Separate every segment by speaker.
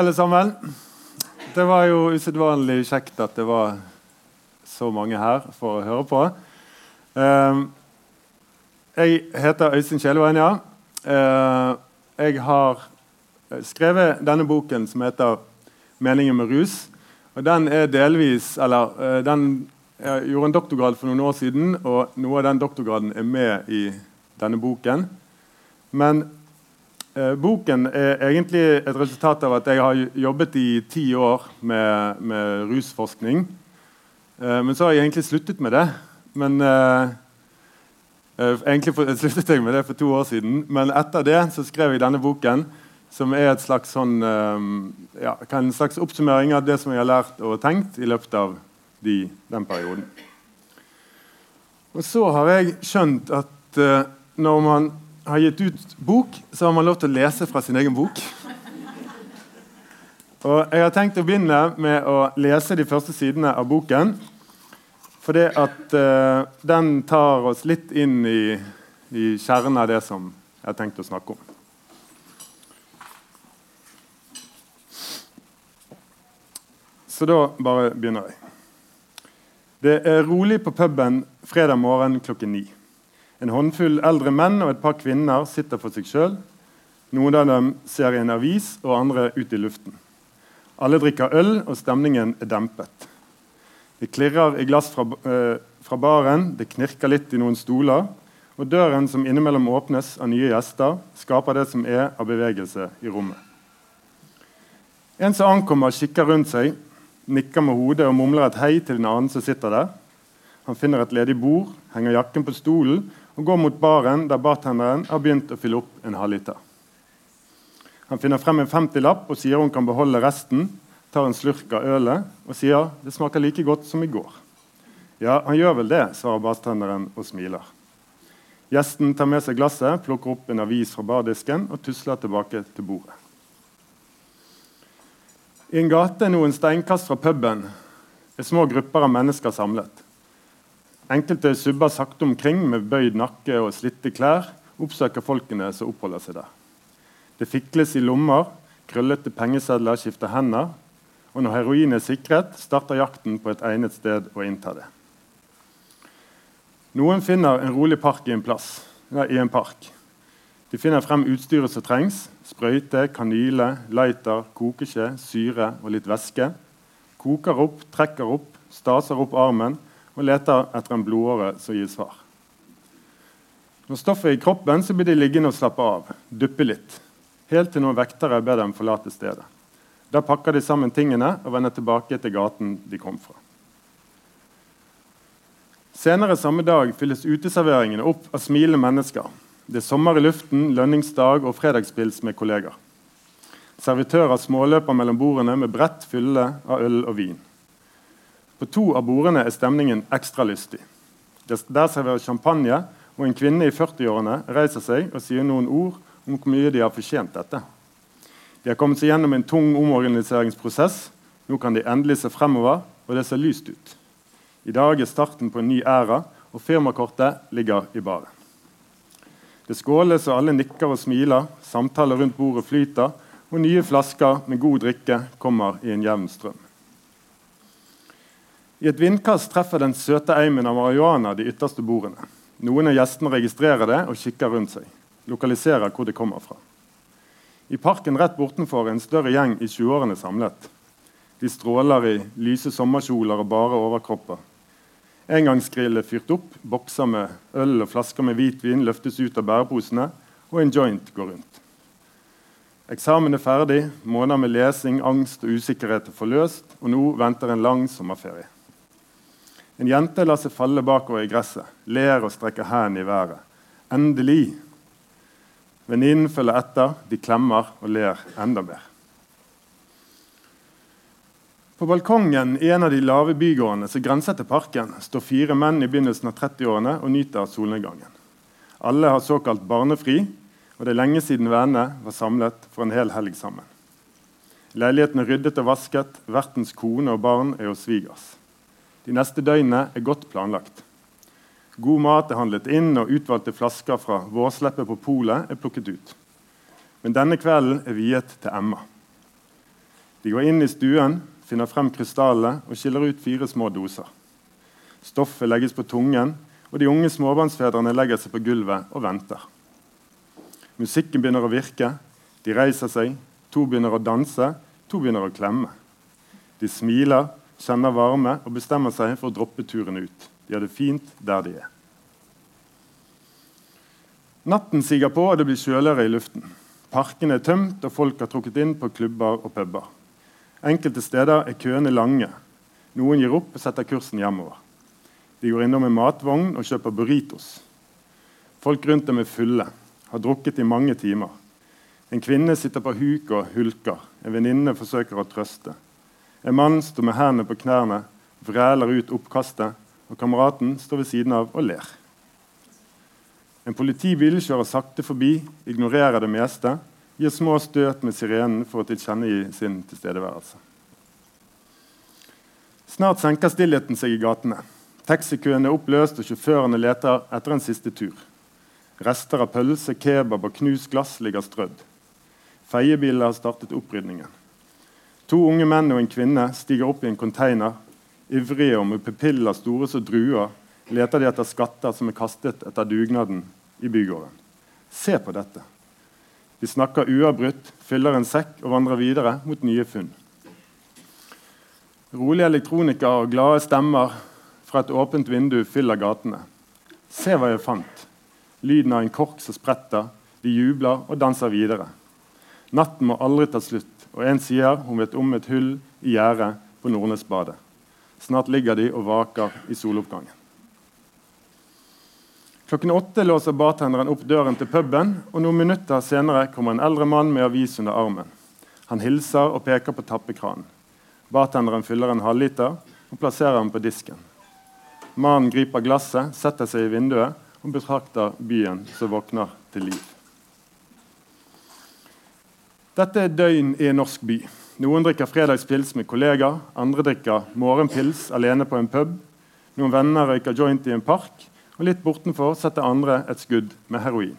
Speaker 1: Alle sammen. Det var jo usedvanlig kjekt at det var så mange her for å høre på. Uh, jeg heter Øystein Kjeleveien, ja. Uh, jeg har skrevet denne boken som heter 'Meningen med rus'. Og den er delvis Eller uh, den, jeg gjorde en doktorgrad for noen år siden, og noe av den doktorgraden er med i denne boken. Men Eh, boken er egentlig et resultat av at jeg har jobbet i ti år med, med rusforskning. Eh, men så har jeg egentlig sluttet med det. Men eh, eh Egentlig sluttet jeg med det for to år siden, men etter det så skrev jeg denne boken, som er et slags sånn, eh, ja, en slags oppsummering av det som jeg har lært og tenkt i løpet av de, den perioden. Og så har jeg skjønt at eh, når man har gitt ut bok, så har man lov til å lese fra sin egen bok. Og Jeg har tenkt å begynne med å lese de første sidene av boken. Fordi at uh, den tar oss litt inn i, i kjernen av det som jeg har tenkt å snakke om. Så da bare begynner jeg. Det er rolig på puben fredag morgen klokken ni. En håndfull eldre menn og et par kvinner sitter for seg sjøl. Noen av dem ser i en avis, og andre ut i luften. Alle drikker øl, og stemningen er dempet. Det klirrer i glass fra, eh, fra baren, det knirker litt i noen stoler. Og døren som innimellom åpnes av nye gjester, skaper det som er av bevegelse i rommet. En som ankommer, kikker rundt seg, nikker med hodet og mumler et hei til en annen som sitter der. Han finner et ledig bord, henger jakken på stolen og går mot baren der bartenderen har begynt å fylle opp en halvliter. Han finner frem en 50-lapp og sier hun kan beholde resten, tar en slurk av ølet og sier det smaker like godt som i går. Ja, han gjør vel det, svarer bartenderen og smiler. Gjesten tar med seg glasset, plukker opp en avis fra bardisken og tusler tilbake til bordet. I en gate noen steinkast fra puben er små grupper av mennesker samlet. Enkelte subber sakte omkring med bøyd nakke og slitte klær, oppsøker folkene som oppholder seg der. Det fikles i lommer, krøllete pengesedler skifter hender, og når heroin er sikret, starter jakten på et egnet sted å innta det. Noen finner en rolig park i en, plass, nei, i en park. De finner frem utstyret som trengs. Sprøyte, kanyle, lighter, kokeskje, syre og litt væske. Koker opp, trekker opp, staser opp armen og leter etter en blodåre som gir svar. Når stoffet er i kroppen, så blir de liggende og slappe av, duppe litt, helt til noen vektere ber dem forlate stedet. Da pakker de sammen tingene og vender tilbake til gaten de kom fra. Senere samme dag fylles uteserveringene opp av smilende mennesker. Det er sommer i luften, lønningsdag og fredagspils med kollegaer. Servitører småløper mellom bordene med brett fylle av øl og vin. På to av bordene er stemningen ekstra lystig. Der serveres champagne, og en kvinne i 40-årene reiser seg og sier noen ord om hvor mye de har fortjent dette. De har kommet seg gjennom en tung omorganiseringsprosess. Nå kan de endelig se fremover, og det ser lyst ut. I dag er starten på en ny æra, og firmakortet ligger i baren. Det skåles, og alle nikker og smiler. Samtaler rundt bordet flyter, og nye flasker med god drikke kommer i en jevn strøm. I et vindkast treffer den søte eimen av marihuana de ytterste bordene. Noen av gjestene registrerer det og kikker rundt seg. Lokaliserer hvor det kommer fra. I parken rett bortenfor er en større gjeng i 20-årene samlet. De stråler i lyse sommerkjoler og bare overkropper. Engangsgrill er fyrt opp, bokser med øl og flasker med hvitvin løftes ut av bæreposene, og en joint går rundt. Eksamen er ferdig, måneder med lesing, angst og usikkerhet er forløst, og nå venter en lang sommerferie. En jente lar seg falle bakover i gresset, ler og strekker hendene i været. Endelig! Venninnen følger etter, de klemmer og ler enda mer. På balkongen i en av de lave bygårdene som grenser til parken, står fire menn i begynnelsen av 30-årene og nyter solnedgangen. Alle har såkalt barnefri, og det er lenge siden vennene var samlet for en hel helg sammen. Leiligheten er ryddet og vasket, vertens kone og barn er hos svigers. De neste døgnene er godt planlagt. God mat er handlet inn, og utvalgte flasker fra vårsleppet på polet er plukket ut. Men denne kvelden er viet til Emma. De går inn i stuen, finner frem krystallene og skiller ut fire små doser. Stoffet legges på tungen, og de unge småbarnsfedrene legger seg på gulvet og venter. Musikken begynner å virke. De reiser seg. To begynner å danse. To begynner å klemme. De smiler, kjenner varme og bestemmer seg for å droppe turen ut. De har det fint der de er. Natten siger på, og det blir kjøligere i luften. Parkene er tømt, og folk har trukket inn på klubber og puber. Enkelte steder er køene lange. Noen gir opp og setter kursen hjemover. De går innom en matvogn og kjøper burritos. Folk rundt dem er fulle, har drukket i mange timer. En kvinne sitter på huk og hulker. En venninne forsøker å trøste. En mann står med hendene på knærne, vræler ut oppkastet, og kameraten står ved siden av og ler. En politibil kjører sakte forbi, ignorerer det meste, gir små støt med sirenen for å tilkjennegi sin tilstedeværelse. Snart senker stillheten seg i gatene. Taxikøen er oppløst, og sjåførene leter etter en siste tur. Rester av pølse, kebab og knust glass ligger strødd. Feiebiler har startet opprydningen. To unge menn og en kvinne stiger opp i en container. Ivrige og med pupiller store som druer leter de etter skatter som er kastet etter dugnaden i bygården. Se på dette. De snakker uavbrutt, fyller en sekk og vandrer videre mot nye funn. Rolige elektronikere og glade stemmer fra et åpent vindu fyller gatene. Se hva jeg fant. Lyden av en kork som spretter. De jubler og danser videre. Natten må aldri ta slutt, og en sier hun vet om et hull i gjerdet på Nordnesbadet. Snart ligger de og vaker i soloppgangen. Klokken åtte låser bartenderen opp døren til puben, og noen minutter senere kommer en eldre mann med avis under armen. Han hilser og peker på tappekranen. Bartenderen fyller en halvliter og plasserer den på disken. Mannen griper glasset, setter seg i vinduet og betrakter byen som våkner til liv. Dette er døgn i en norsk by. Noen drikker fredagspils med kollegaer, andre drikker morgenpils alene på en pub. Noen venner røyker joint i en park, og litt bortenfor setter andre et skudd med heroin.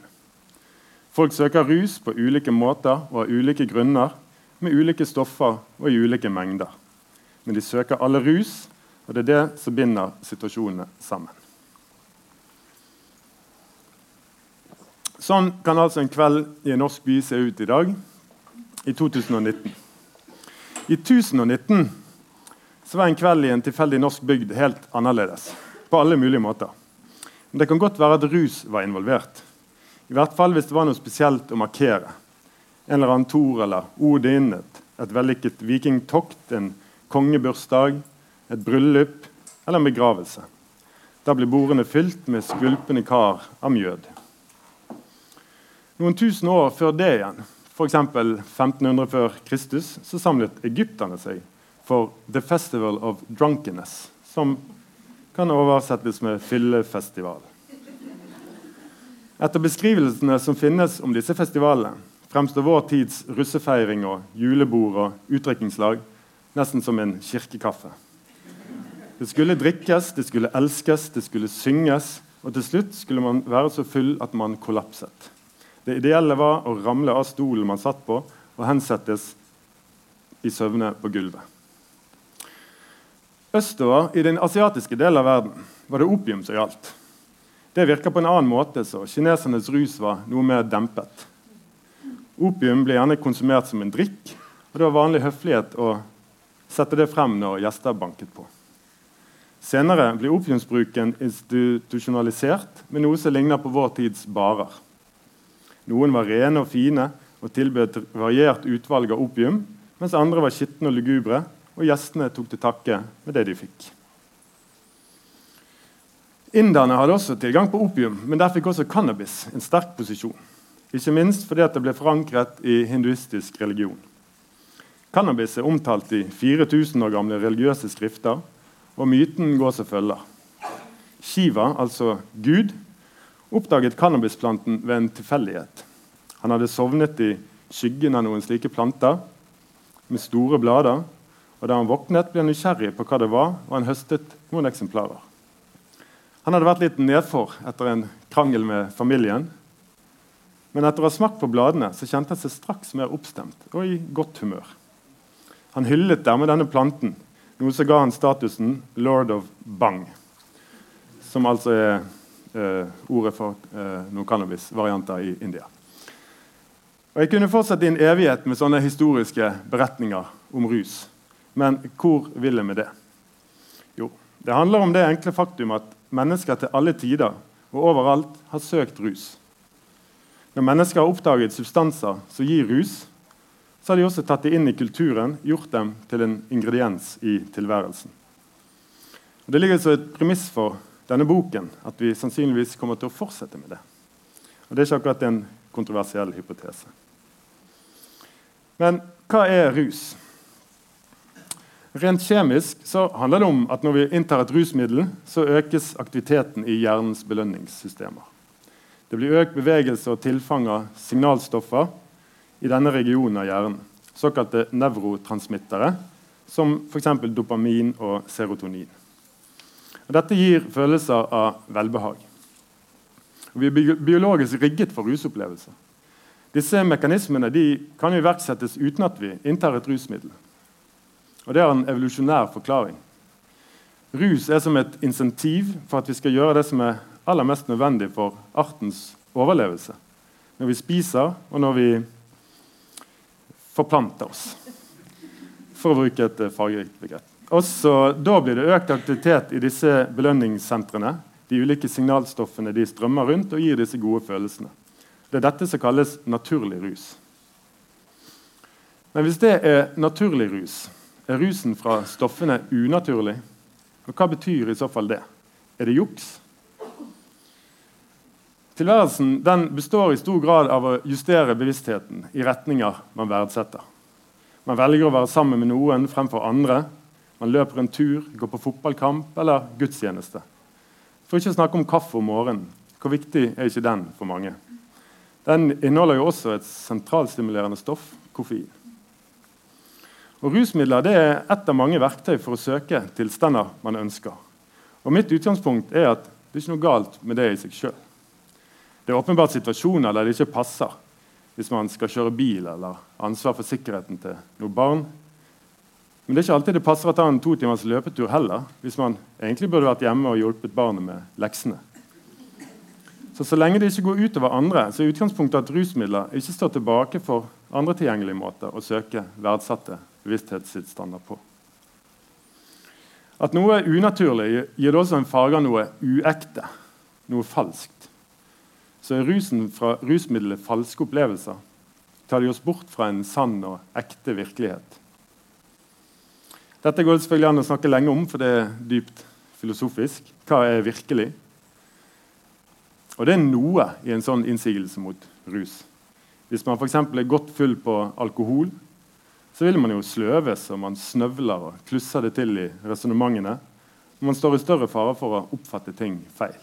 Speaker 1: Folk søker rus på ulike måter og av ulike grunner, med ulike stoffer og i ulike mengder. Men de søker alle rus, og det er det som binder situasjonene sammen. Sånn kan altså en kveld i en norsk by se ut i dag, i 2019. I 1019 så var en kveld i en tilfeldig norsk bygd helt annerledes. På alle mulige måter. Men det kan godt være at rus var involvert. I hvert fall hvis det var noe spesielt å markere. En eller annen Thor eller Odin, et, et vellykket vikingtokt, en kongebursdag, et bryllup eller en begravelse. Da blir bordene fylt med skvulpende kar av mjød. Noen tusen år før det igjen, f.eks. 1500 før Kristus, så samlet egypterne seg for The Festival of Drunkenness, som kan oversettes med fyllefestival. Etter beskrivelsene som finnes om disse festivalene, fremstår vår tids russefeiring og julebord og utdrikningslag nesten som en kirkekaffe. Det skulle drikkes, det skulle elskes, det skulle synges, og til slutt skulle man være så full at man kollapset. Det ideelle var å ramle av stolen man satt på, og hensettes i søvne på gulvet. Østover i den asiatiske delen av verden var det opium som gjaldt. Det virka på en annen måte, så kinesernes rus var noe mer dempet. Opium ble gjerne konsumert som en drikk, og det var vanlig høflighet å sette det frem når gjester banket på. Senere ble opiumsbruken institusjonalisert med noe som ligner på vår tids barer. Noen var rene og fine og tilbød et variert utvalg av opium, mens andre var skitne og lugubre og gjestene tok til takke med det de fikk. Inderne hadde også tilgang på opium, men der fikk også cannabis en sterk posisjon. Ikke minst fordi det ble forankret i hinduistisk religion. Cannabis er omtalt i 4000 år gamle religiøse skrifter, og myten går som følger. Shiva, altså Gud, oppdaget cannabisplanten ved en tilfeldighet. Han hadde sovnet i skyggen av noen slike planter med store blader og Da han våknet, ble han nysgjerrig på hva det var, og han høstet noen eksemplarer. Han hadde vært litt nedfor etter en krangel med familien. Men etter å ha smakt på bladene så kjente han seg straks mer oppstemt og i godt humør. Han hyllet dermed denne planten, noe som ga han statusen lord of bang, som altså er ordet for eh, noen cannabisvarianter i India. Og Jeg kunne fortsatt i en evighet med sånne historiske beretninger om rus. Men hvor vil jeg med det? Jo, det handler om det enkle faktum at mennesker til alle tider og overalt har søkt rus. Når mennesker har oppdaget substanser som gir rus, så har de også tatt det inn i kulturen, gjort dem til en ingrediens i tilværelsen. Og det ligger så et premiss for denne boken at vi sannsynligvis kommer til å fortsette med det. Og Det er ikke akkurat en kontroversiell hypotese. Men hva er rus? Rent kjemisk så handler det om at når vi inntar et rusmiddel, så økes aktiviteten i hjernens belønningssystemer. Det blir økt bevegelse og tilfang av signalstoffer i denne regionen av hjernen. Såkalte nevrotransmittere, som f.eks. dopamin og serotonin. Og dette gir følelser av velbehag. Og vi er biologisk rigget for rusopplevelser. Disse mekanismene kan iverksettes uten at vi inntar et rusmiddel. Og Det har en evolusjonær forklaring. Rus er som et insentiv for at vi skal gjøre det som er aller mest nødvendig for artens overlevelse. Når vi spiser, og når vi forplanter oss. For å bruke et eh, fargerikt begrep. Også Da blir det økt aktivitet i disse belønningssentrene. De ulike signalstoffene de strømmer rundt og gir disse gode følelsene. Det er dette som kalles naturlig rus. Men hvis det er naturlig rus, er rusen fra stoffene unaturlig? Og hva betyr i så fall det? Er det juks? Tilværelsen består i stor grad av å justere bevisstheten i retninger man verdsetter. Man velger å være sammen med noen fremfor andre. Man løper en tur, går på fotballkamp eller gudstjeneste. For ikke å snakke om kaffe om morgenen. Hvor viktig er ikke den for mange? Den inneholder jo også et sentralstimulerende stoff, koffein. Og Rusmidler er ett av mange verktøy for å søke tilstander man ønsker. Og Mitt utgangspunkt er at det er ikke noe galt med det i seg sjøl. Det er åpenbart situasjoner der det ikke passer hvis man skal kjøre bil eller ansvar for sikkerheten til noen barn. Men det er ikke alltid det passer å ta en to timers løpetur heller, hvis man egentlig burde vært hjemme og hjulpet barnet med leksene. Så, så lenge det ikke går utover andre, så er utgangspunktet at rusmidler ikke står tilbake for andre tilgjengelige måter å søke verdsatte bevissthetstilstander på. At noe er unaturlig, gir det også en farge av noe uekte, noe falskt. Så er rusen fra rusmiddelet falske opplevelser. Tar de oss bort fra en sann og ekte virkelighet. Dette går det selvfølgelig an å snakke lenge om, for det er dypt filosofisk. Hva er virkelig? Og det er noe i en sånn innsigelse mot rus. Hvis man f.eks. er godt full på alkohol, så vil man jo sløves og man snøvler og klusser det til i resonnementene. Man står i større fare for å oppfatte ting feil.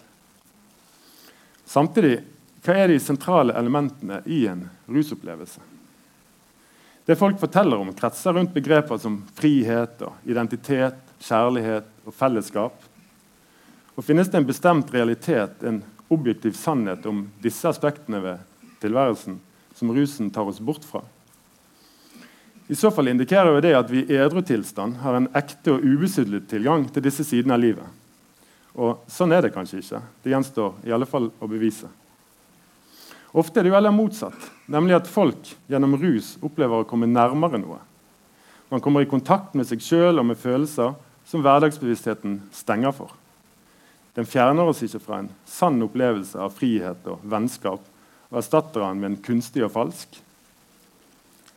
Speaker 1: Samtidig, hva er de sentrale elementene i en rusopplevelse? Det folk forteller om, kretser rundt begreper som frihet, identitet, kjærlighet og fellesskap. Og Finnes det en bestemt realitet, en objektiv sannhet om disse aspektene ved tilværelsen som rusen tar oss bort fra? I så fall indikerer jo det at vi i edrutilstand har en ekte og ubesudlet tilgang til disse sidene av livet. Og Sånn er det kanskje ikke. Det gjenstår i alle fall å bevise. Ofte er det jo heller motsatt, nemlig at folk gjennom rus opplever å komme nærmere noe. Man kommer i kontakt med seg sjøl og med følelser som hverdagsbevisstheten stenger for. Den fjerner oss ikke fra en sann opplevelse av frihet og vennskap og erstatter den med en kunstig og falsk.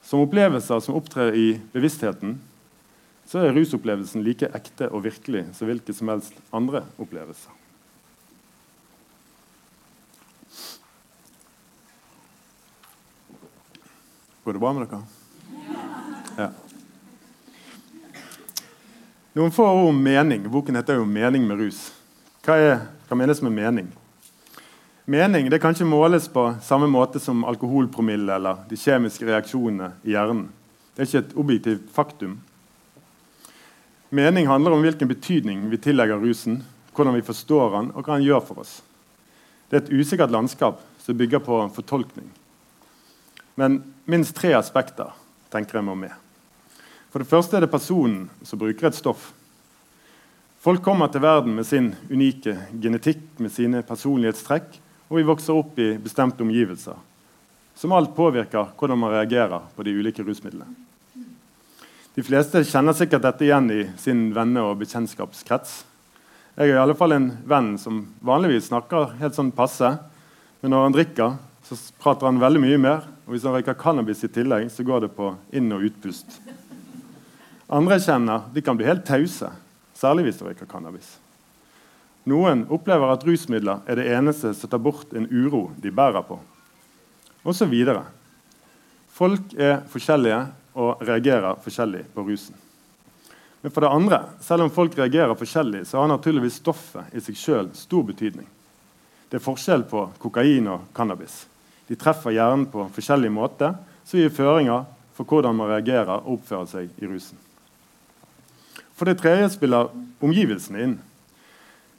Speaker 1: Som opplevelser som opptrer i bevisstheten, så er rusopplevelsen like ekte og virkelig som hvilke som helst andre opplevelser. Går det bra med dere? Ja. Noen få ord om mening. Boken heter jo 'Mening med rus'. Hva, er, hva menes med mening? Mening det kan ikke måles på samme måte som alkoholpromille eller de kjemiske reaksjonene i hjernen. Det er ikke et objektivt faktum. Mening handler om hvilken betydning vi tillegger rusen, hvordan vi forstår den, og hva den gjør for oss. Det er et usikkert landskap som bygger på fortolkning. Men minst tre aspekter tenker jeg må med. For det første er det personen som bruker et stoff. Folk kommer til verden med sin unike genetikk, med sine personlighetstrekk, og vi vokser opp i bestemte omgivelser, som alt påvirker hvordan man reagerer på de ulike rusmidlene. De fleste kjenner sikkert dette igjen i sin venne- og bekjentskapskrets. Jeg er i alle fall en venn som vanligvis snakker helt sånn passe, men når han drikker, så prater han veldig mye mer. Og hvis han røyker cannabis i tillegg, så går det på inn- og utpust. Andre jeg kjenner, de kan bli helt tause, særlig hvis de røyker cannabis. Noen opplever at rusmidler er det eneste som tar bort en uro de bærer på. Og så videre. Folk er forskjellige og reagerer forskjellig på rusen. Men for det andre, selv om folk reagerer forskjellig, så har naturligvis stoffet i seg sjøl stor betydning. Det er forskjell på kokain og cannabis. De treffer hjernen på forskjellige måter, som gir føringer for hvordan man reagerer og oppfører seg i rusen. For det tredje spiller omgivelsene inn.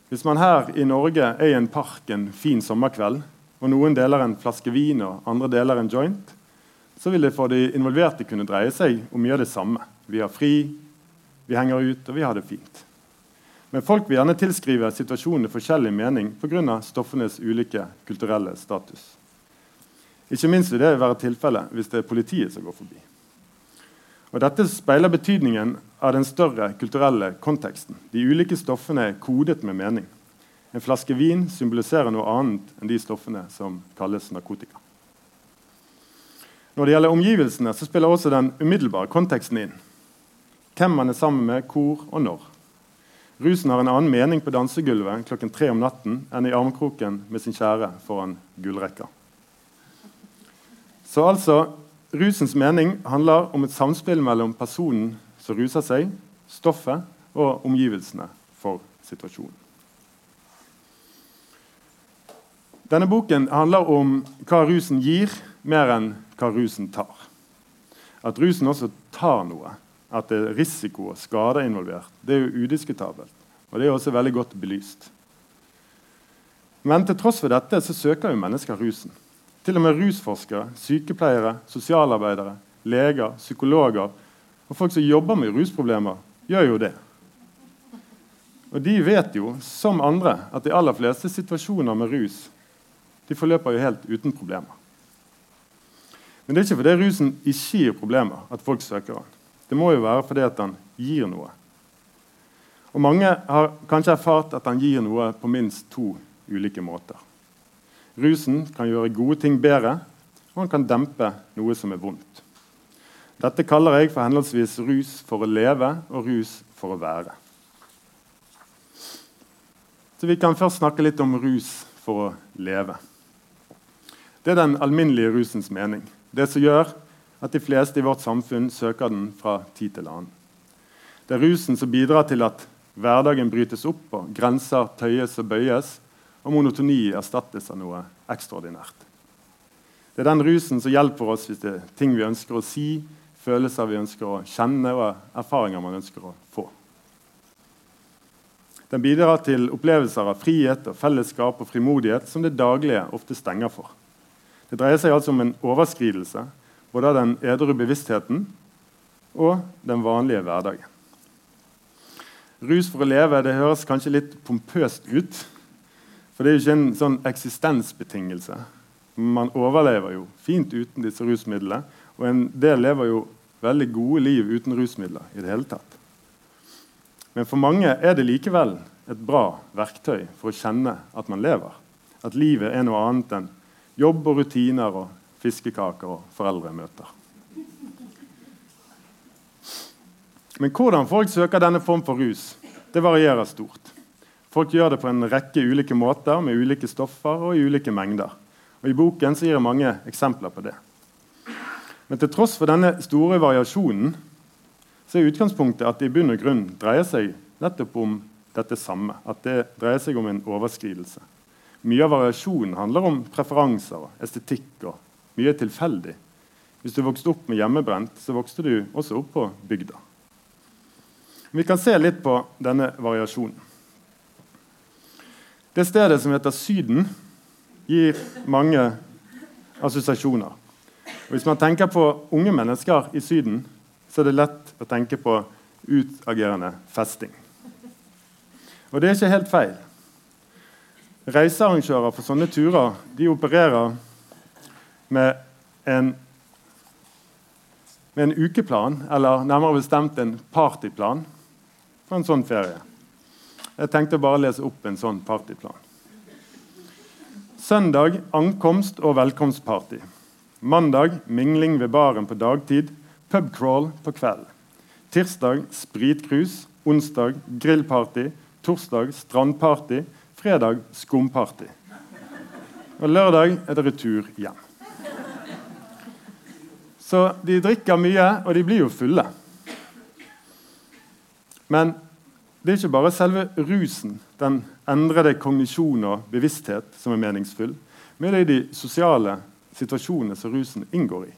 Speaker 1: Hvis man her i Norge er i en park en fin sommerkveld, og noen deler en flaske vin og andre deler en joint, så vil det for de involverte kunne dreie seg om mye av det samme. Vi har fri, vi henger ut, og vi har det fint. Men folk vil gjerne tilskrive situasjonene forskjellig mening pga. stoffenes ulike kulturelle status. Ikke minst vil det være tilfellet hvis det er politiet som går forbi. Og Dette speiler betydningen av den større kulturelle konteksten. De ulike stoffene er kodet med mening. En flaske vin symboliserer noe annet enn de stoffene som kalles narkotika. Når det gjelder omgivelsene, så spiller også den umiddelbare konteksten inn. Hvem man er sammen med, hvor og når. Rusen har en annen mening på dansegulvet klokken tre om natten enn i armkroken med sin kjære foran gullrekka. Så altså, Rusens mening handler om et samspill mellom personen som ruser seg, stoffet og omgivelsene for situasjonen. Denne boken handler om hva rusen gir, mer enn hva rusen tar. At rusen også tar noe, at det er risiko og skade involvert, det er jo udiskutabelt. Og det er også veldig godt belyst. Men til tross for dette så søker jo mennesker rusen. Til og med rusforskere, sykepleiere, sosialarbeidere, leger, psykologer og folk som jobber med rusproblemer, gjør jo det. Og de vet jo, som andre, at de aller fleste situasjoner med rus de forløper jo helt uten problemer. Men det er ikke fordi rusen ikke gir problemer at folk søker den. Det må jo være fordi at den gir noe. Og Mange har kanskje erfart at den gir noe på minst to ulike måter. Rusen kan gjøre gode ting bedre, og den kan dempe noe som er vondt. Dette kaller jeg for henholdsvis rus for å leve og rus for å være. Så Vi kan først snakke litt om rus for å leve. Det er den alminnelige rusens mening. Det som gjør at de fleste i vårt samfunn søker den fra tid til annen. Det er rusen som bidrar til at hverdagen brytes opp, og grenser tøyes og bøyes, og monotoni erstattes av noe ekstraordinært. Det er den rusen som hjelper oss hvis det er ting vi ønsker å si, følelser vi ønsker å kjenne, og erfaringer man ønsker å få. Den bidrar til opplevelser av frihet og fellesskap og frimodighet som det daglige ofte stenger for. Det dreier seg altså om en overskridelse både av den edru bevisstheten og den vanlige hverdagen. Rus for å leve det høres kanskje litt pompøst ut. For det er jo ikke en sånn eksistensbetingelse. Man overlever jo fint uten disse rusmidlene. Og en del lever jo veldig gode liv uten rusmidler i det hele tatt. Men for mange er det likevel et bra verktøy for å kjenne at man lever. At livet er noe annet enn jobb og rutiner og fiskekaker og foreldremøter. Men hvordan folk søker denne form for rus, det varierer stort. Folk gjør det på en rekke ulike måter med ulike stoffer og i ulike mengder. Og I boken gir jeg mange eksempler på det. Men til tross for denne store variasjonen så er utgangspunktet at det i bunn og grunn dreier seg nettopp om dette samme. At det dreier seg om en overskridelse. Mye av variasjonen handler om preferanser og estetikk og mye er tilfeldig. Hvis du vokste opp med hjemmebrent, så vokste du også opp på bygda. Vi kan se litt på denne variasjonen. Det stedet som heter Syden, gir mange assosiasjoner. Og hvis man tenker på unge mennesker i Syden, så er det lett å tenke på utagerende festing. Og det er ikke helt feil. Reisearrangører for sånne turer de opererer med en, med en ukeplan, eller nærmere bestemt en partyplan, for en sånn ferie. Jeg tenkte bare å lese opp en sånn partyplan. Søndag ankomst og velkomstparty. Mandag mingling ved baren på dagtid. Pubcrawl på kveld. Tirsdag spritkrus. Onsdag grillparty. Torsdag strandparty. Fredag skumparty. Og lørdag er det retur hjem. Så de drikker mye, og de blir jo fulle. Men det er ikke bare selve rusen, den endrede kognisjon og bevissthet, som er meningsfull, men det er de sosiale situasjonene som rusen inngår i.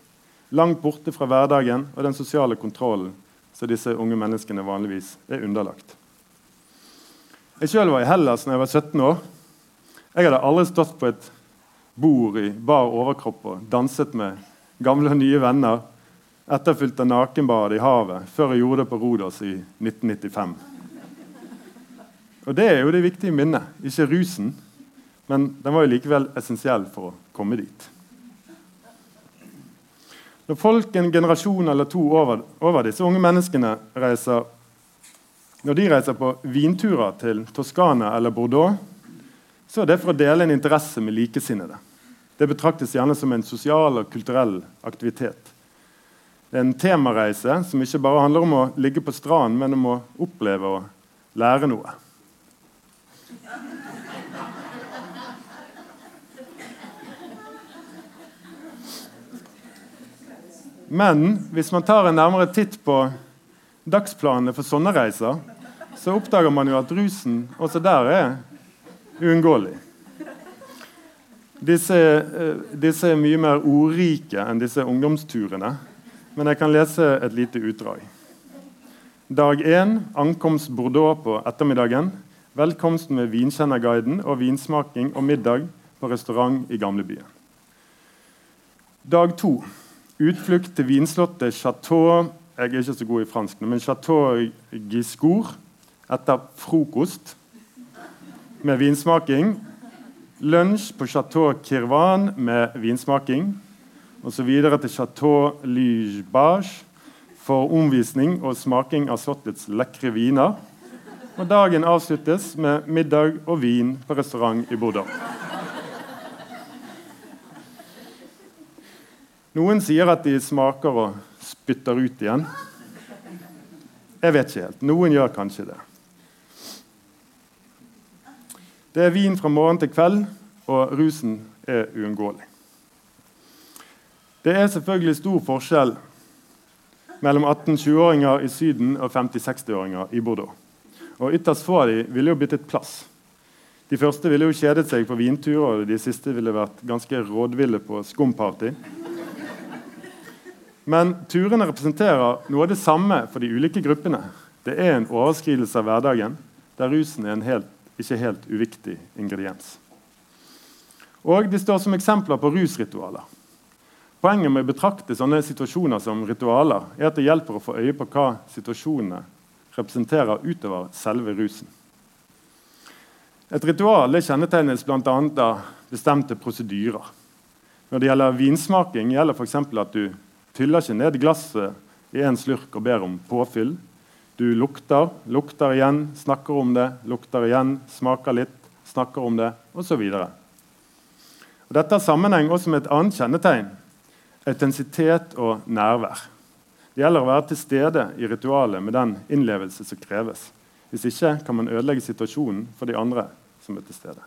Speaker 1: Langt borte fra hverdagen og den sosiale kontrollen som disse unge menneskene vanligvis er underlagt. Jeg sjøl var i Hellas da jeg var 17 år. Jeg hadde aldri stått på et bord i bar overkropp og danset med gamle og nye venner, etterfulgt av nakenbad i havet, før jeg gjorde det på Rodos i 1995. Og Det er jo det viktige minnet, ikke rusen. Men den var jo likevel essensiell for å komme dit. Når folk en generasjon eller to over, over disse unge menneskene reiser når de reiser på vinturer til Toskana eller Bordeaux, så er det for å dele en interesse med likesinnede. Det betraktes gjerne som en sosial og kulturell aktivitet. Det er en temareise som ikke bare handler om å ligge på stranden, men om å oppleve og lære noe. Men hvis man tar en nærmere titt på dagsplanene for sånne reiser, så oppdager man jo at rusen også der er uunngåelig. Disse, eh, disse, er mye mer ordrike enn disse ungdomsturene, men jeg kan lese et lite utdrag. Dag 1. Ankomst Bordeaux på ettermiddagen. Velkomst med vinkjennerguiden og vinsmaking og middag på restaurant i gamlebyen. Dag to. Utflukt til vinslottet Chateau Jeg er ikke så god i fransk, men Chateau Giscourt etter frokost med vinsmaking. Lunsj på Chateau Kirvan med vinsmaking. Og så videre til Chateau Ligebage for omvisning og smaking av slottets lekre viner. Og dagen avsluttes med middag og vin på restaurant i Bordeaux. Noen sier at de smaker og spytter ut igjen. Jeg vet ikke helt. Noen gjør kanskje det. Det er vin fra morgen til kveld, og rusen er uunngåelig. Det er selvfølgelig stor forskjell mellom 18-20-åringer i Syden og 50-60-åringer i Bordeaux. Og ytterst få av dem ville jo byttet plass. De første ville jo kjedet seg på vinturer, og de siste ville vært ganske rådville på skumparty. Men turene representerer noe av det samme for de ulike gruppene. Det er en overskridelse av hverdagen der rusen er en helt, ikke helt uviktig ingrediens. Og de står som eksempler på rusritualer. Poenget med å betrakte sånne situasjoner som ritualer er at det hjelper å få øye på hva situasjonene representerer utover selve rusen. Et ritual kjennetegnes bl.a. av bestemte prosedyrer. Når det gjelder vinsmaking, gjelder f.eks. at du tyller ikke ned glasset i én slurk og ber om påfyll. Du lukter, lukter igjen, snakker om det, lukter igjen, smaker litt, snakker om det, osv. Dette har sammenheng også med et annet kjennetegn autentisitet og nærvær. Det gjelder å være til stede i ritualet med den innlevelse som kreves. Hvis ikke kan man ødelegge situasjonen for de andre som er til stede.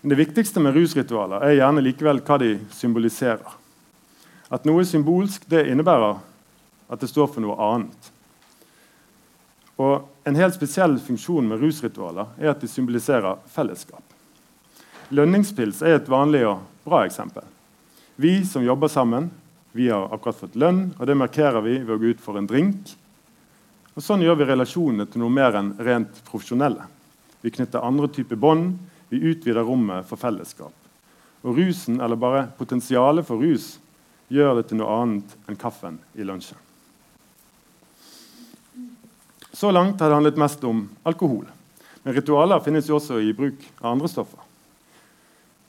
Speaker 1: Men Det viktigste med rusritualer er gjerne likevel hva de symboliserer. At noe er symbolsk, det innebærer at det står for noe annet. Og En helt spesiell funksjon med rusritualer er at de symboliserer fellesskap. Lønningspils er et vanlig og bra eksempel. Vi som jobber sammen, vi har akkurat fått lønn, og det markerer vi ved å gå ut for en drink. Og Sånn gjør vi relasjonene til noe mer enn rent profesjonelle. Vi knytter andre typer bånd, vi utvider rommet for fellesskap. Og rusen, eller bare potensialet for rus, gjør det til noe annet enn kaffen i lunsjen. Så langt har det handlet mest om alkohol. Men ritualer finnes jo også i bruk av andre stoffer.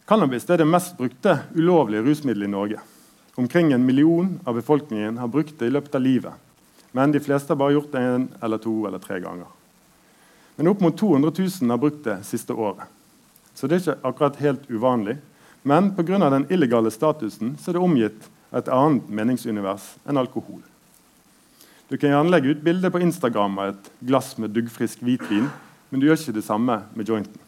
Speaker 1: Cannabis er det mest brukte ulovlige rusmiddelet i Norge. Omkring en million av befolkningen har brukt det i løpet av livet. Men de fleste har bare gjort det en eller to eller tre ganger. Men opp mot 200 000 har brukt det siste året. Så det er ikke akkurat helt uvanlig. Men pga. den illegale statusen så er det omgitt et annet meningsunivers enn alkohol. Du kan gjerne legge ut bilde på Instagram av et glass med duggfrisk hvitvin, men du gjør ikke det samme med jointen.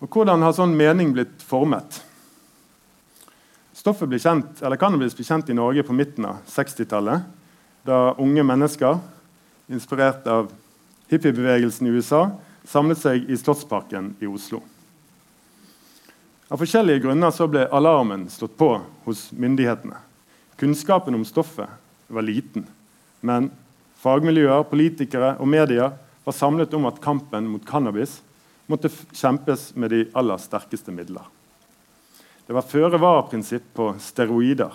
Speaker 1: Og Hvordan har sånn mening blitt formet? Stoffet ble kjent, eller Cannabis ble kjent i Norge på midten av 60-tallet, da unge mennesker, inspirert av hippiebevegelsen i USA, samlet seg i Slottsparken i Oslo. Av forskjellige grunner så ble alarmen slått på hos myndighetene. Kunnskapen om stoffet var liten, men fagmiljøer, politikere og medier var samlet om at kampen mot cannabis måtte kjempes med de aller sterkeste midler. Det var føre-var-prinsipp på steroider,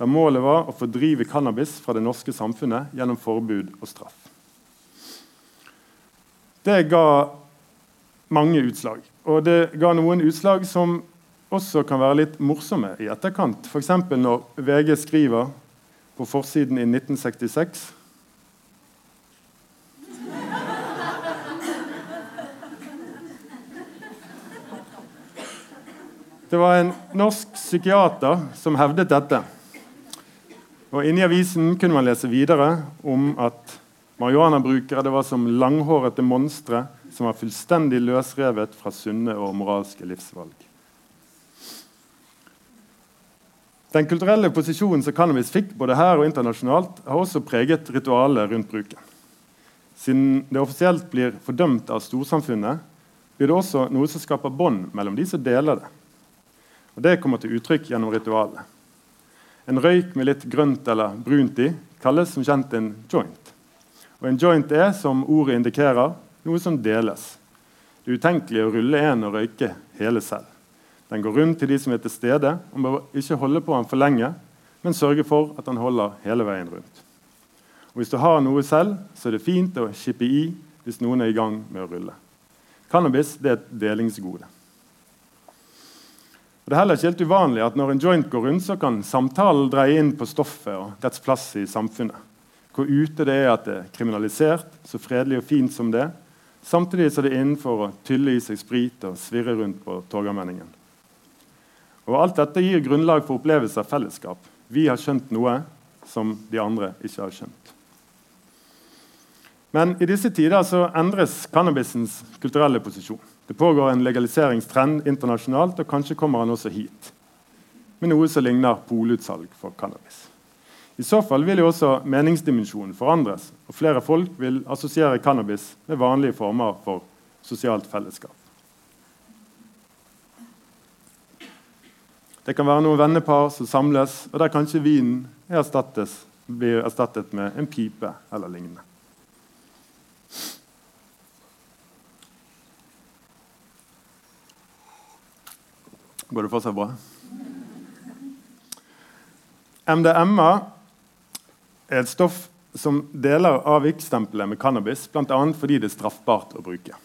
Speaker 1: der målet var å fordrive cannabis fra det norske samfunnet gjennom forbud og straff. Det ga mange utslag. Og det ga noen utslag som også kan være litt morsomme i etterkant. F.eks. når VG skriver på forsiden i 1966 Det var en norsk psykiater som hevdet dette. Og Inni avisen kunne man lese videre om at marihuanabrukere var som langhårete monstre som var fullstendig løsrevet fra sunne og moralske livsvalg. Den kulturelle posisjonen som cannabis fikk både her og internasjonalt, har også preget ritualet rundt bruken. Siden det offisielt blir fordømt av storsamfunnet, blir det også noe som skaper bånd mellom de som deler det. Og Det kommer til uttrykk gjennom ritualet. En røyk med litt grønt eller brunt i kalles som kjent en joint. Og En joint er, som ordet indikerer, noe som deles. Det utenkelige å rulle en og røyke hele selv. Den går rundt til de som er til stede, og må ikke holde på den for lenge, men sørge for at den holder hele veien rundt. Og Hvis du har noe selv, så er det fint å kippe i hvis noen er i gang med å rulle. Cannabis er et delingsgode. Og det er heller ikke helt uvanlig at Når en joint går rundt, så kan samtalen dreie inn på stoffet og dets plass i samfunnet. Hvor ute det er at det er kriminalisert, så fredelig og fint som det. Samtidig så er innenfor å tylle i seg sprit og svirre rundt på Torgallmenningen. Og Alt dette gir grunnlag for opplevelse av fellesskap. Vi har skjønt noe som de andre ikke har skjønt. Men i disse tider så endres cannabisens kulturelle posisjon. Det pågår en legaliseringstrend internasjonalt, og kanskje kommer han også hit. Med noe som ligner polutsalg for cannabis. I så fall vil jo også meningsdimensjonen forandres, og flere folk vil assosiere cannabis med vanlige former for sosialt fellesskap. Det kan være noen vennepar som samles, og der kanskje vinen blir erstattet med en pipe eller lignende. Går det fortsatt bra? MDMA er et stoff som deler avviksstempelet med cannabis, bl.a. fordi det er straffbart å bruke.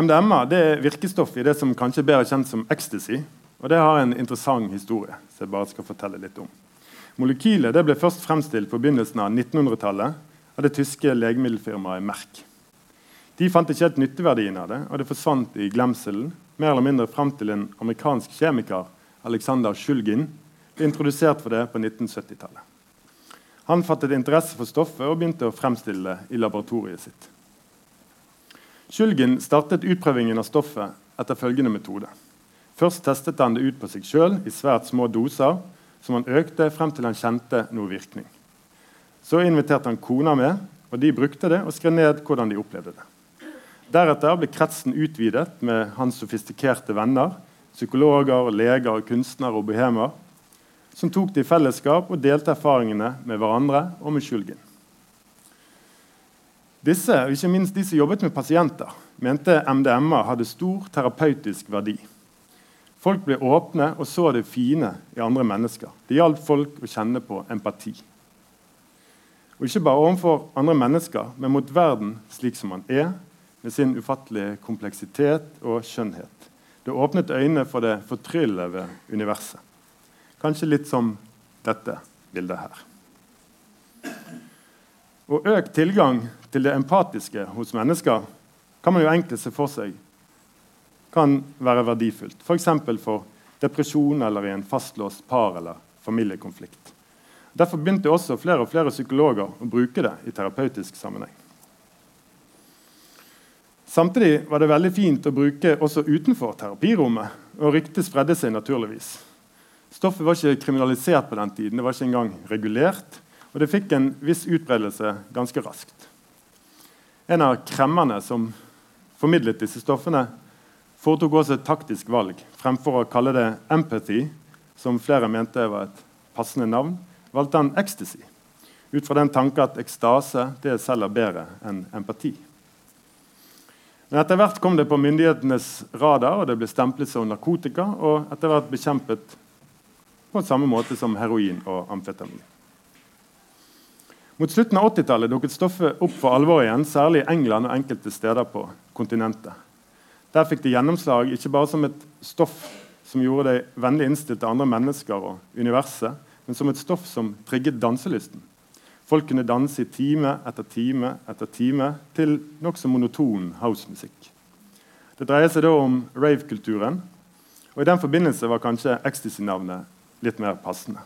Speaker 1: MDMA er virkestoff i det som kanskje er bedre kjent som ecstasy. og Det har en interessant historie. som jeg bare skal fortelle litt om. Molekylet ble først fremstilt på begynnelsen av 1900-tallet av det tyske legemiddelfirmaet Merck. De fant ikke helt nytteverdien av det, og det forsvant i glemselen mer eller mindre fram til en amerikansk kjemiker, Alexander Shulgin, ble introdusert for det på 1970-tallet. Han fattet interesse for stoffet og begynte å fremstille det i laboratoriet sitt. Shulgin startet utprøvingen av stoffet etter følgende metode. Først testet han det ut på seg sjøl i svært små doser, som han økte frem til han kjente noe virkning. Så inviterte han kona med, og de brukte det og skrev ned hvordan de opplevde det. Deretter ble kretsen utvidet med hans sofistikerte venner, psykologer, leger, kunstnere og bohemer, som tok det i fellesskap og delte erfaringene med hverandre og med Skjulgen. Disse, og ikke minst de som jobbet med pasienter, mente MDMA hadde stor terapeutisk verdi. Folk ble åpne og så det fine i andre mennesker. Det hjalp folk å kjenne på empati. Og ikke bare overfor andre mennesker, men mot verden slik som man er, med sin ufattelige kompleksitet og skjønnhet. Det åpnet øynene for det fortryllende ved universet. Kanskje litt som dette bildet her. Og økt tilgang til det empatiske hos mennesker kan man jo enkelt se for seg kan være verdifullt. F.eks. For, for depresjon eller i en fastlåst par- eller familiekonflikt. Derfor begynte også flere og flere psykologer å bruke det i terapeutisk sammenheng. Samtidig var det veldig fint å bruke også utenfor terapirommet, og ryktet spredde seg naturligvis. Stoffet var ikke kriminalisert på den tiden, det var ikke engang regulert, og det fikk en viss utbredelse ganske raskt. En av kremmerne som formidlet disse stoffene, foretok også et taktisk valg. Fremfor å kalle det 'empathy', som flere mente var et passende navn, valgte han 'ecstasy', ut fra den tanke at ekstase det selger bedre enn empati. Men Etter hvert kom det på myndighetenes radar, og det ble stemplet som narkotika og etter hvert bekjempet på samme måte som heroin og amfetamin. Mot slutten av 80-tallet dukket stoffet opp for alvor igjen, særlig i England og enkelte steder på kontinentet. Der fikk de gjennomslag ikke bare som et stoff som gjorde deg vennlig innstilt til andre mennesker og universet, men som et stoff som trigget danselysten. Folk kunne danse i time etter time etter time til nokså monoton housemusikk. Det dreier seg da om rave-kulturen, og i den forbindelse var kanskje ecstasy-navnet litt mer passende.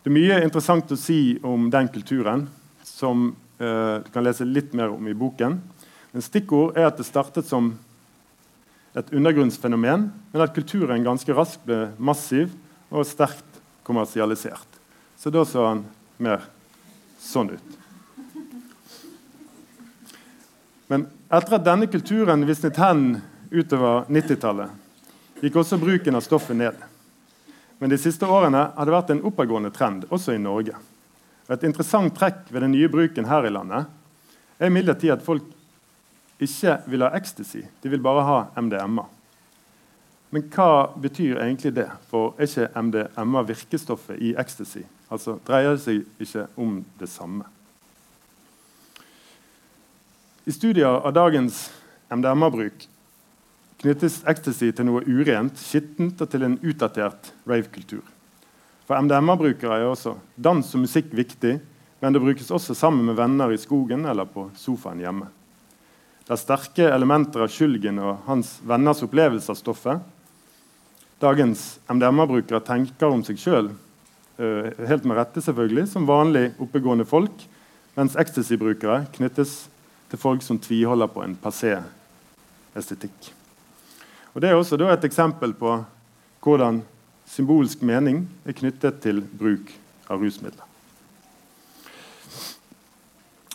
Speaker 1: Det er mye interessant å si om den kulturen, som eh, du kan lese litt mer om i boken. Men stikkord er at det startet som et undergrunnsfenomen, men at kulturen ganske raskt ble massiv og sterkt kommersialisert. Så da så han mer sånn ut. Men etter at denne kulturen visnet hen utover 90-tallet, gikk også bruken av stoffet ned. Men de siste årene har det vært en oppadgående trend, også i Norge. Et interessant trekk ved den nye bruken her i landet er imidlertid at folk ikke vil ha ecstasy, de vil bare ha MDMA. Men hva betyr egentlig det? For er ikke MDMA virkestoffet i ecstasy? Altså dreier det seg ikke om det samme. I studier av dagens MDMA-bruk knyttes ecstasy til noe urent, skittent og til en utdatert rave-kultur. For MDMA-brukere er også dans og musikk viktig, men det brukes også sammen med venner i skogen eller på sofaen hjemme Det er sterke elementer av Skylgen og hans venners opplevelse av stoffet dagens MDMA-brukere tenker om seg sjøl, helt med rette selvfølgelig, som vanlig oppegående folk, mens ecstasy-brukere knyttes til folk som tviholder på en passé estetikk. Og Det er også et eksempel på hvordan symbolsk mening er knyttet til bruk av rusmidler.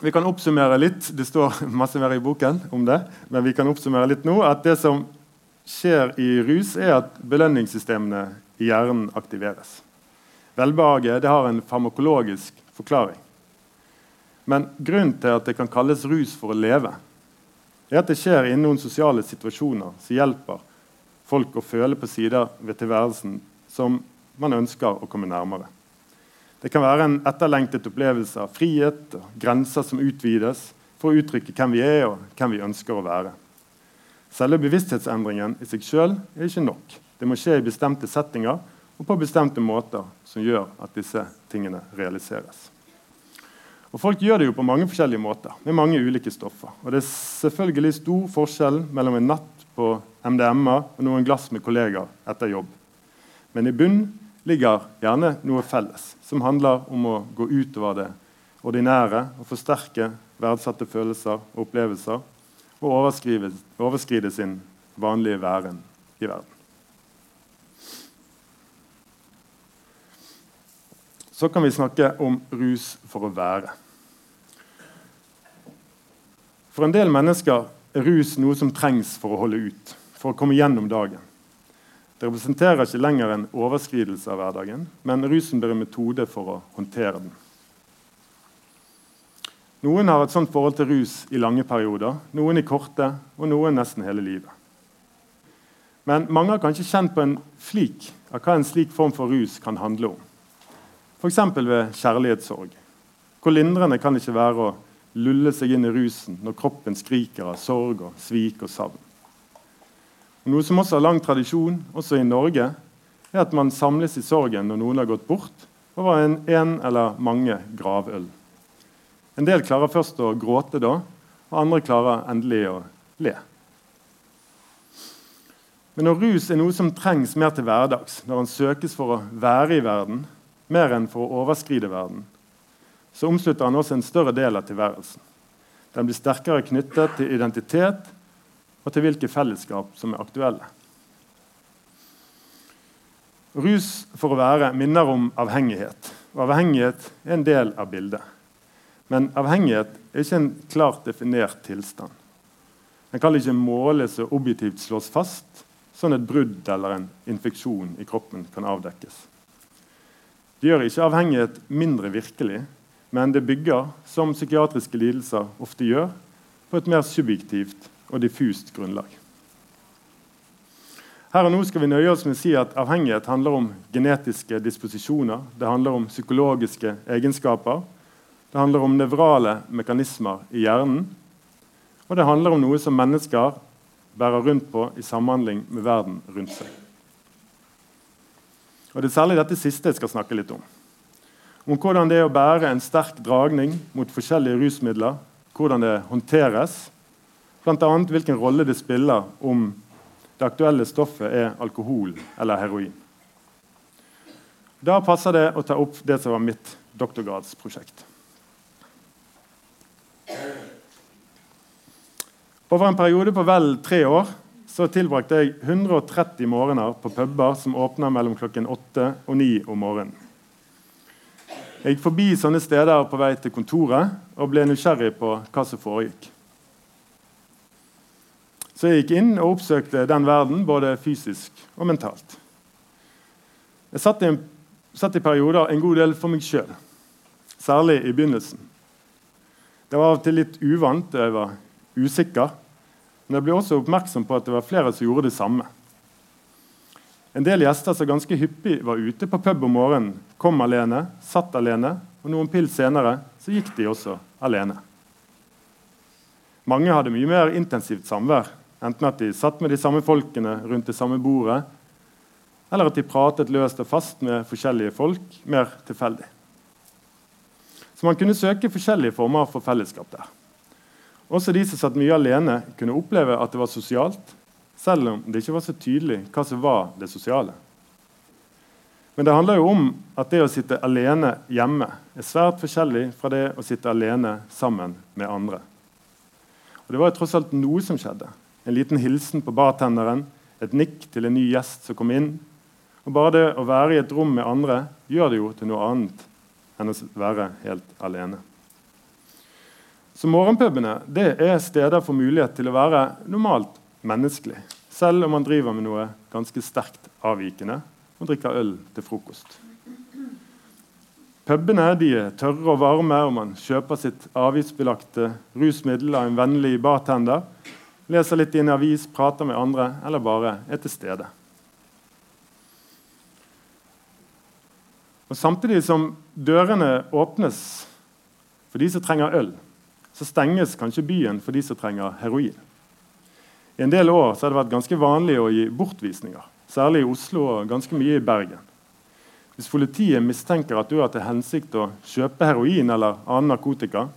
Speaker 1: Vi kan oppsummere litt. Det står masse mer i boken om det. Men vi kan oppsummere litt nå at det som skjer i rus, er at belønningssystemene i hjernen aktiveres. Velbehage har en farmakologisk forklaring. Men grunnen til at det kan kalles rus for å leve, er at det skjer innen noen sosiale situasjoner som hjelper folk å føle på sider ved tilværelsen som man ønsker å komme nærmere. Det kan være en etterlengtet opplevelse av frihet og grenser som utvides for å uttrykke hvem vi er og hvem vi ønsker å være. Selve bevissthetsendringen i seg sjøl er ikke nok. Det må skje i bestemte settinger og på bestemte måter som gjør at disse tingene realiseres. Og Folk gjør det jo på mange forskjellige måter, med mange ulike stoffer. Og Det er selvfølgelig stor forskjell mellom en natt på MDMA og noen glass med kollegaer etter jobb. Men i bunn ligger gjerne noe felles, som handler om å gå utover det ordinære og forsterke verdsatte følelser og opplevelser og overskride sin vanlige væren i verden. Så kan vi snakke om rus for å være. For en del mennesker er rus noe som trengs for å holde ut, for å komme gjennom dagen. Det representerer ikke lenger en overskridelse av hverdagen, men rusen blir en metode for å håndtere den. Noen har et sånt forhold til rus i lange perioder, noen i korte og noen nesten hele livet. Men mange har kanskje kjent på en flik av hva en slik form for rus kan handle om. F.eks. ved kjærlighetssorg, Hvor lindrende kan det ikke være å lulle seg inn i rusen når kroppen skriker av sorg og svik og savn? Noe som også har lang tradisjon, også i Norge, er at man samles i sorgen når noen har gått bort, over en, en eller mange gravøl. En del klarer først å gråte da, og andre klarer endelig å le. Men når rus er noe som trengs mer til hverdags, når han søkes for å være i verden, mer enn for å overskride verden, så omslutter han også en større del av tilværelsen. Den blir sterkere knyttet til identitet og til hvilke fellesskap som er aktuelle. Rus for å være minner om avhengighet. Og avhengighet er en del av bildet. Men avhengighet er ikke en klart definert tilstand. Den kan ikke måles og objektivt slås fast, sånn et brudd eller en infeksjon i kroppen kan avdekkes. Det gjør ikke avhengighet mindre virkelig, men det bygger, som psykiatriske lidelser ofte gjør, på et mer subjektivt og diffust grunnlag. Her og nå skal vi nøye oss med å si at Avhengighet handler om genetiske disposisjoner, det handler om psykologiske egenskaper, det handler om nevrale mekanismer i hjernen, og det handler om noe som mennesker bærer rundt på i samhandling med verden rundt seg. Og Det er særlig dette siste jeg skal snakke litt om. Om hvordan det er å bære en sterk dragning mot forskjellige rusmidler, hvordan det håndteres, bl.a. hvilken rolle det spiller om det aktuelle stoffet er alkohol eller heroin. Da passer det å ta opp det som var mitt doktorgradsprosjekt. Over en periode på vel tre år så tilbrakte jeg 130 morgener på puber som åpna mellom klokken 8 og 9 om morgenen. Jeg gikk forbi sånne steder på vei til kontoret og ble nysgjerrig på hva som foregikk. Så jeg gikk inn og oppsøkte den verden både fysisk og mentalt. Jeg satt i, en, satt i perioder en god del for meg sjøl, særlig i begynnelsen. Det var av og til litt uvant, jeg var usikker. Men jeg ble også oppmerksom på at det var flere som gjorde det samme. En del gjester som ganske hyppig var ute på pub om morgenen, kom alene, satt alene, og noen pils senere så gikk de også alene. Mange hadde mye mer intensivt samvær, enten at de satt med de samme folkene rundt det samme bordet, eller at de pratet løst og fast med forskjellige folk, mer tilfeldig. Så man kunne søke forskjellige former for fellesskap der. Også de som satt mye alene, kunne oppleve at det var sosialt, selv om det ikke var så tydelig hva som var det sosiale. Men det handler jo om at det å sitte alene hjemme er svært forskjellig fra det å sitte alene sammen med andre. Og Det var jo tross alt noe som skjedde. En liten hilsen på bartenderen, et nikk til en ny gjest som kom inn. Og Bare det å være i et rom med andre gjør det jo til noe annet enn å være helt alene. Så morgenpubene det er steder for mulighet til å være normalt menneskelig, selv om man driver med noe ganske sterkt avvikende og drikker øl til frokost. Pubene er tørre og varme, og man kjøper sitt avgiftsbelagte rusmiddel av en vennlig bartender, leser litt i en avis, prater med andre eller bare er til stede. Og Samtidig som dørene åpnes for de som trenger øl, så stenges kanskje byen for de som trenger heroin. I en del år har det vært ganske vanlig å gi bortvisninger, særlig i Oslo og ganske mye i Bergen. Hvis politiet mistenker at du har til hensikt å kjøpe heroin eller annen narkotika,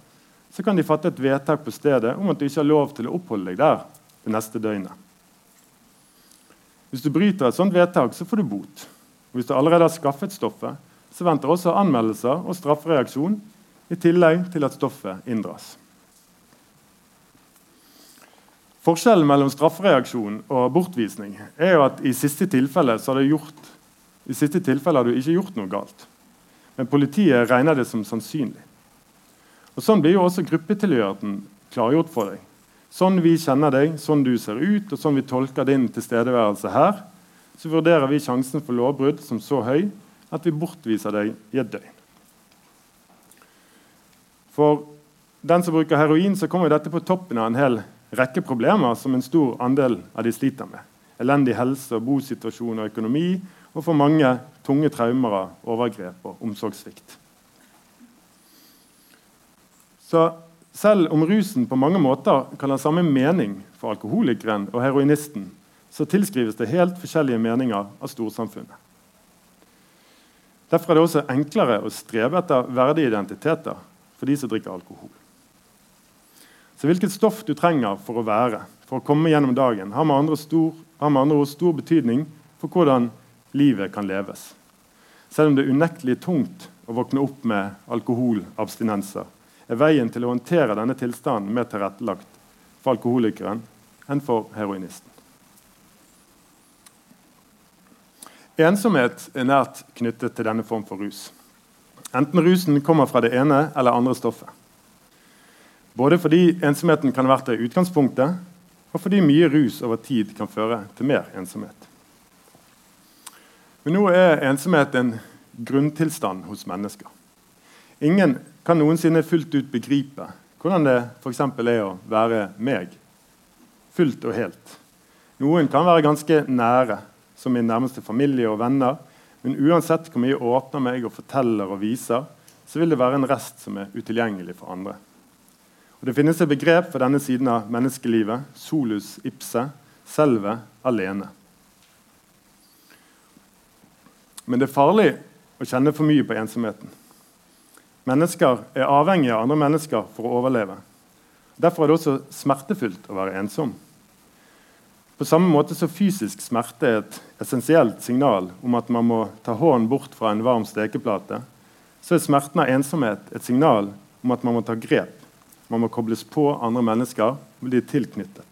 Speaker 1: så kan de fatte et vedtak på stedet om at du ikke har lov til å oppholde deg der det neste døgnet. Hvis du bryter et sånt vedtak, så får du bot. Og hvis du allerede har skaffet stoffet, så venter også anmeldelser og straffereaksjon, i tillegg til at stoffet inndras. Forskjellen mellom straffereaksjon og bortvisning er jo at i siste tilfelle, har, gjort, i siste tilfelle har du ikke gjort noe galt. Men politiet regner det som sannsynlig. Og Sånn blir jo også gruppetilhørigheten klargjort for deg. Sånn vi kjenner deg, sånn du ser ut, og sånn vi tolker din tilstedeværelse her, så vurderer vi sjansen for lovbrudd som så høy at vi bortviser deg i et døgn. For den som bruker heroin, så kommer dette på toppen av en hel rekke problemer som en stor andel av de sliter med. Elendig helse, og bosituasjon og økonomi, og for mange tunge traumer overgrep og omsorgssvikt. Så selv om rusen på mange måter kan ha samme mening for alkoholikeren og heroinisten, så tilskrives det helt forskjellige meninger av storsamfunnet. Derfor er det også enklere å strebe etter verdige identiteter for de som drikker alkohol. Så hvilket stoff du trenger for å være, for å komme gjennom dagen, har med andre, stor, har med andre ord stor betydning for hvordan livet kan leves. Selv om det er unektelig tungt å våkne opp med alkoholabstinenser, er veien til å håndtere denne tilstanden mer tilrettelagt for alkoholikeren enn for heroinisten. Ensomhet er nært knyttet til denne form for rus. Enten rusen kommer fra det ene eller andre stoffet. Både fordi ensomheten kan ha vært det utgangspunktet, og fordi mye rus over tid kan føre til mer ensomhet. Men nå er ensomhet en grunntilstand hos mennesker. Ingen kan noensinne fullt ut begripe hvordan det f.eks. er å være meg. Fullt og helt. Noen kan være ganske nære, som min nærmeste familie og venner. Men uansett hvor mye åpner meg og forteller og viser, så vil det være en rest som er utilgjengelig for andre. Og Det finnes et begrep for denne siden av menneskelivet, solus ipse, selve alene. Men det er farlig å kjenne for mye på ensomheten. Mennesker er avhengige av andre mennesker for å overleve. Derfor er det også smertefullt å være ensom. På samme måte som fysisk smerte er et essensielt signal om at man må ta hånden bort fra en varm stekeplate, så er smerten av ensomhet et signal om at man må ta grep. Man må kobles på andre mennesker og bli tilknyttet.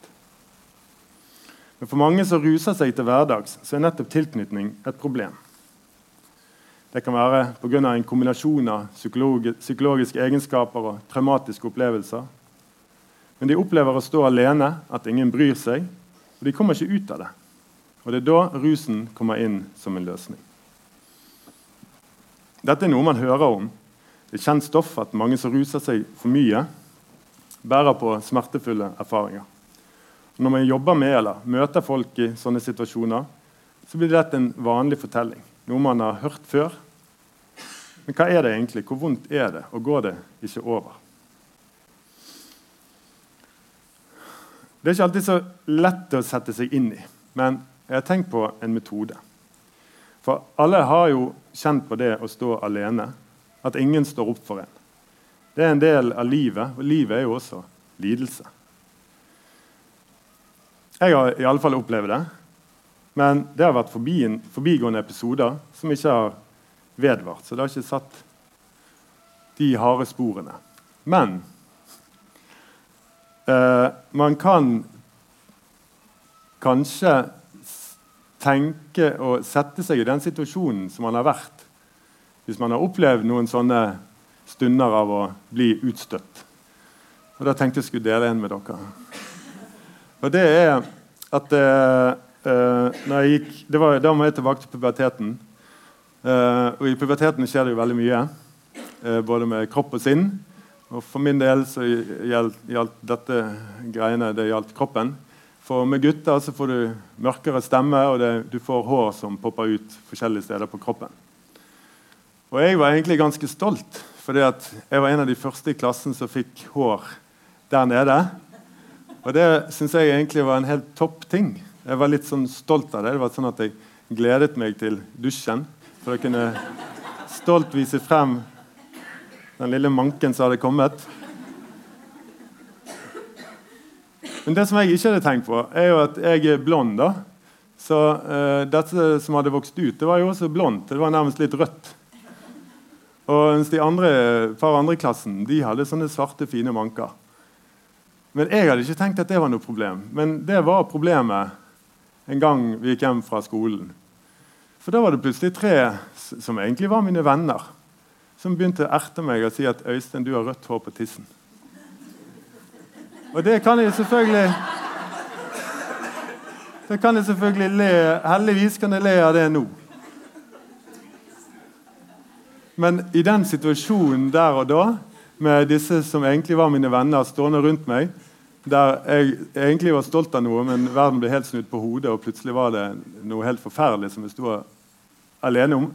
Speaker 1: Men for mange som ruser seg til hverdags, så er nettopp tilknytning et problem. Det kan være pga. en kombinasjon av psykologiske egenskaper og traumatiske opplevelser. Men de opplever å stå alene, at ingen bryr seg, og de kommer ikke ut av det. Og Det er da rusen kommer inn som en løsning. Dette er noe man hører om. Det er kjent stoff at mange som ruser seg for mye, bærer på smertefulle erfaringer. Når man jobber med eller møter folk i sånne situasjoner, så blir dette en vanlig fortelling. Noe man har hørt før, men hva er det egentlig? Hvor vondt er det? Og går det ikke over? Det er ikke alltid så lett å sette seg inn i, men jeg har tenkt på en metode. For alle har jo kjent på det å stå alene, at ingen står opp for en. Det er en del av livet, og livet er jo også lidelse. Jeg har i alle fall opplevd det, men det har vært forbi forbigående episoder som ikke har vedvart. Så det har ikke satt de harde sporene. Men eh, man kan kanskje tenke og sette seg i den situasjonen som man har vært hvis man har opplevd noen sånne stunder av å bli utstøtt. Og Da tenkte jeg skulle dele en med dere. Og det er at eh, eh når jeg gikk, det var, Da må jeg tilbake til puberteten. Eh, og I puberteten skjer det jo veldig mye, eh, både med kropp og sinn. Og For min del så gjaldt, gjaldt dette greiene det gjaldt kroppen. For med gutter så får du mørkere stemme, og det, du får hår som popper ut forskjellige steder på kroppen. Og jeg var egentlig ganske stolt, fordi jeg var en av de første i klassen som fikk hår der nede. Og det syns jeg egentlig var en helt topp ting. Jeg var litt sånn stolt av det. Det var sånn at Jeg gledet meg til dusjen for å kunne stolt vise frem den lille manken som hadde kommet. Men det som jeg ikke hadde tenkt på, er jo at jeg er blond. da. Så uh, dette som hadde vokst ut, det var jo også blondt. Det var nærmest litt rødt. Og mens de andre, par klassen de hadde sånne svarte, fine manker. Men jeg hadde ikke tenkt at det var noe problem. Men det var problemet en gang vi gikk hjem fra skolen. For da var det plutselig tre som egentlig var mine venner, som begynte å erte meg og si at 'Øystein, du har rødt hår på tissen'. Og det kan jeg selvfølgelig Det kan jeg selvfølgelig le Heldigvis kan jeg le av det nå. Men i den situasjonen der og da, med disse som egentlig var mine venner, stående rundt meg, der jeg egentlig var stolt av noe, men verden ble helt snudd på hodet, og plutselig var det noe helt forferdelig som jeg sto alene om.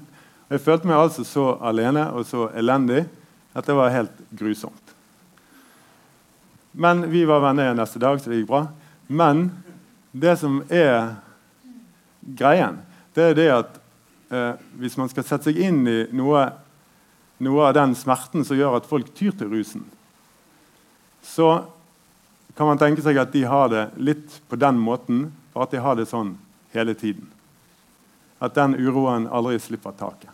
Speaker 1: Jeg følte meg altså så alene og så elendig at det var helt grusomt. Men vi var venner igjen neste dag, så det gikk bra. Men det som er greien, det er det at eh, hvis man skal sette seg inn i noe, noe av den smerten som gjør at folk tyr til rusen, så kan man tenke seg at de har det litt på den måten, for at de har det sånn hele tiden. At den uroen aldri slipper taket.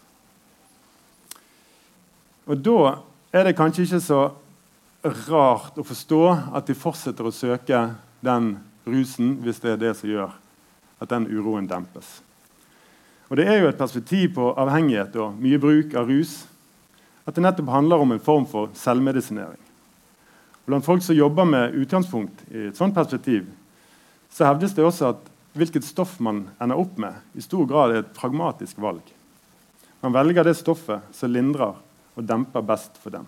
Speaker 1: Og da er det kanskje ikke så rart å forstå at de fortsetter å søke den rusen hvis det er det som gjør at den uroen dempes. Og Det er jo et perspektiv på avhengighet og mye bruk av rus at det nettopp handler om en form for selvmedisinering. Blant folk som jobber med utgangspunkt i et sånt perspektiv, så hevdes det også at hvilket stoff man ender opp med, i stor grad er et pragmatisk valg. Man velger det stoffet som lindrer og demper best for dem.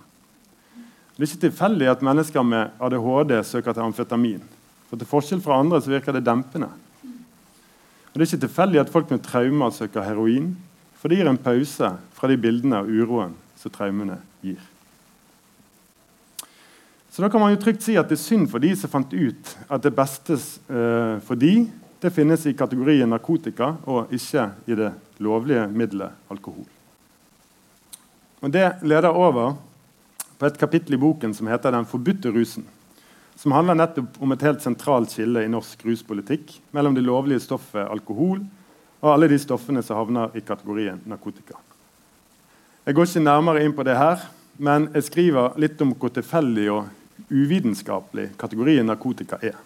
Speaker 1: Det er ikke tilfeldig at mennesker med ADHD søker til amfetamin. For Til forskjell fra andre så virker det dempende. Og Det er ikke tilfeldig at folk med traumer søker heroin, for det gir en pause fra de bildene av uroen som traumene gir. Så da kan man jo trygt si at det er synd for de som fant ut at det beste uh, for de, det finnes i kategorien narkotika og ikke i det lovlige middelet alkohol. Og Det leder over på et kapittel i boken som heter 'Den forbudte rusen'. Som handler nettopp om et helt sentralt skille i norsk ruspolitikk mellom det lovlige stoffet alkohol og alle de stoffene som havner i kategorien narkotika. Jeg går ikke nærmere inn på det her, men jeg skriver litt om hvor tilfeldig og uvitenskapelig kategorien narkotika er.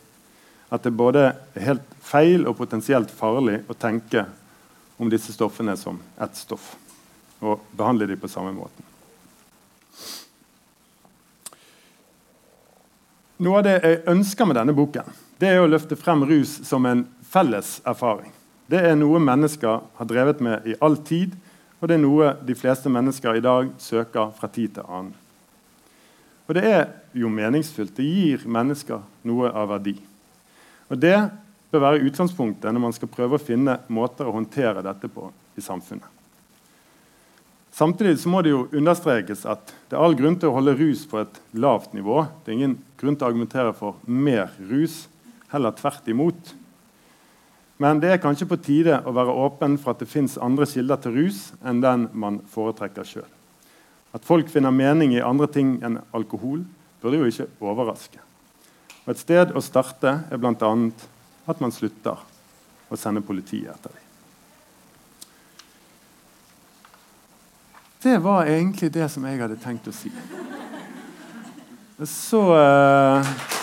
Speaker 1: At det både er helt feil og potensielt farlig å tenke om disse stoffene som ett stoff og behandle dem på samme måten. Noe av det jeg ønsker med denne boken, det er å løfte frem rus som en felles erfaring. Det er noe mennesker har drevet med i all tid, og det er noe de fleste mennesker i dag søker fra tid til annen. Og det er jo meningsfullt. Det gir mennesker noe av verdi. Og Det bør være utgangspunktet når man skal prøve å finne måter å håndtere dette på i samfunnet. Samtidig må det jo understrekes at det er all grunn til å holde rus på et lavt nivå. Det er ingen grunn til å argumentere for mer rus, heller tvert imot. Men det er kanskje på tide å være åpen for at det fins andre kilder til rus enn den man foretrekker sjøl. At folk finner mening i andre ting enn alkohol, burde jo ikke overraske. Og Et sted å starte er bl.a. at man slutter å sende politiet etter dem. Det var egentlig det som jeg hadde tenkt å si. Så uh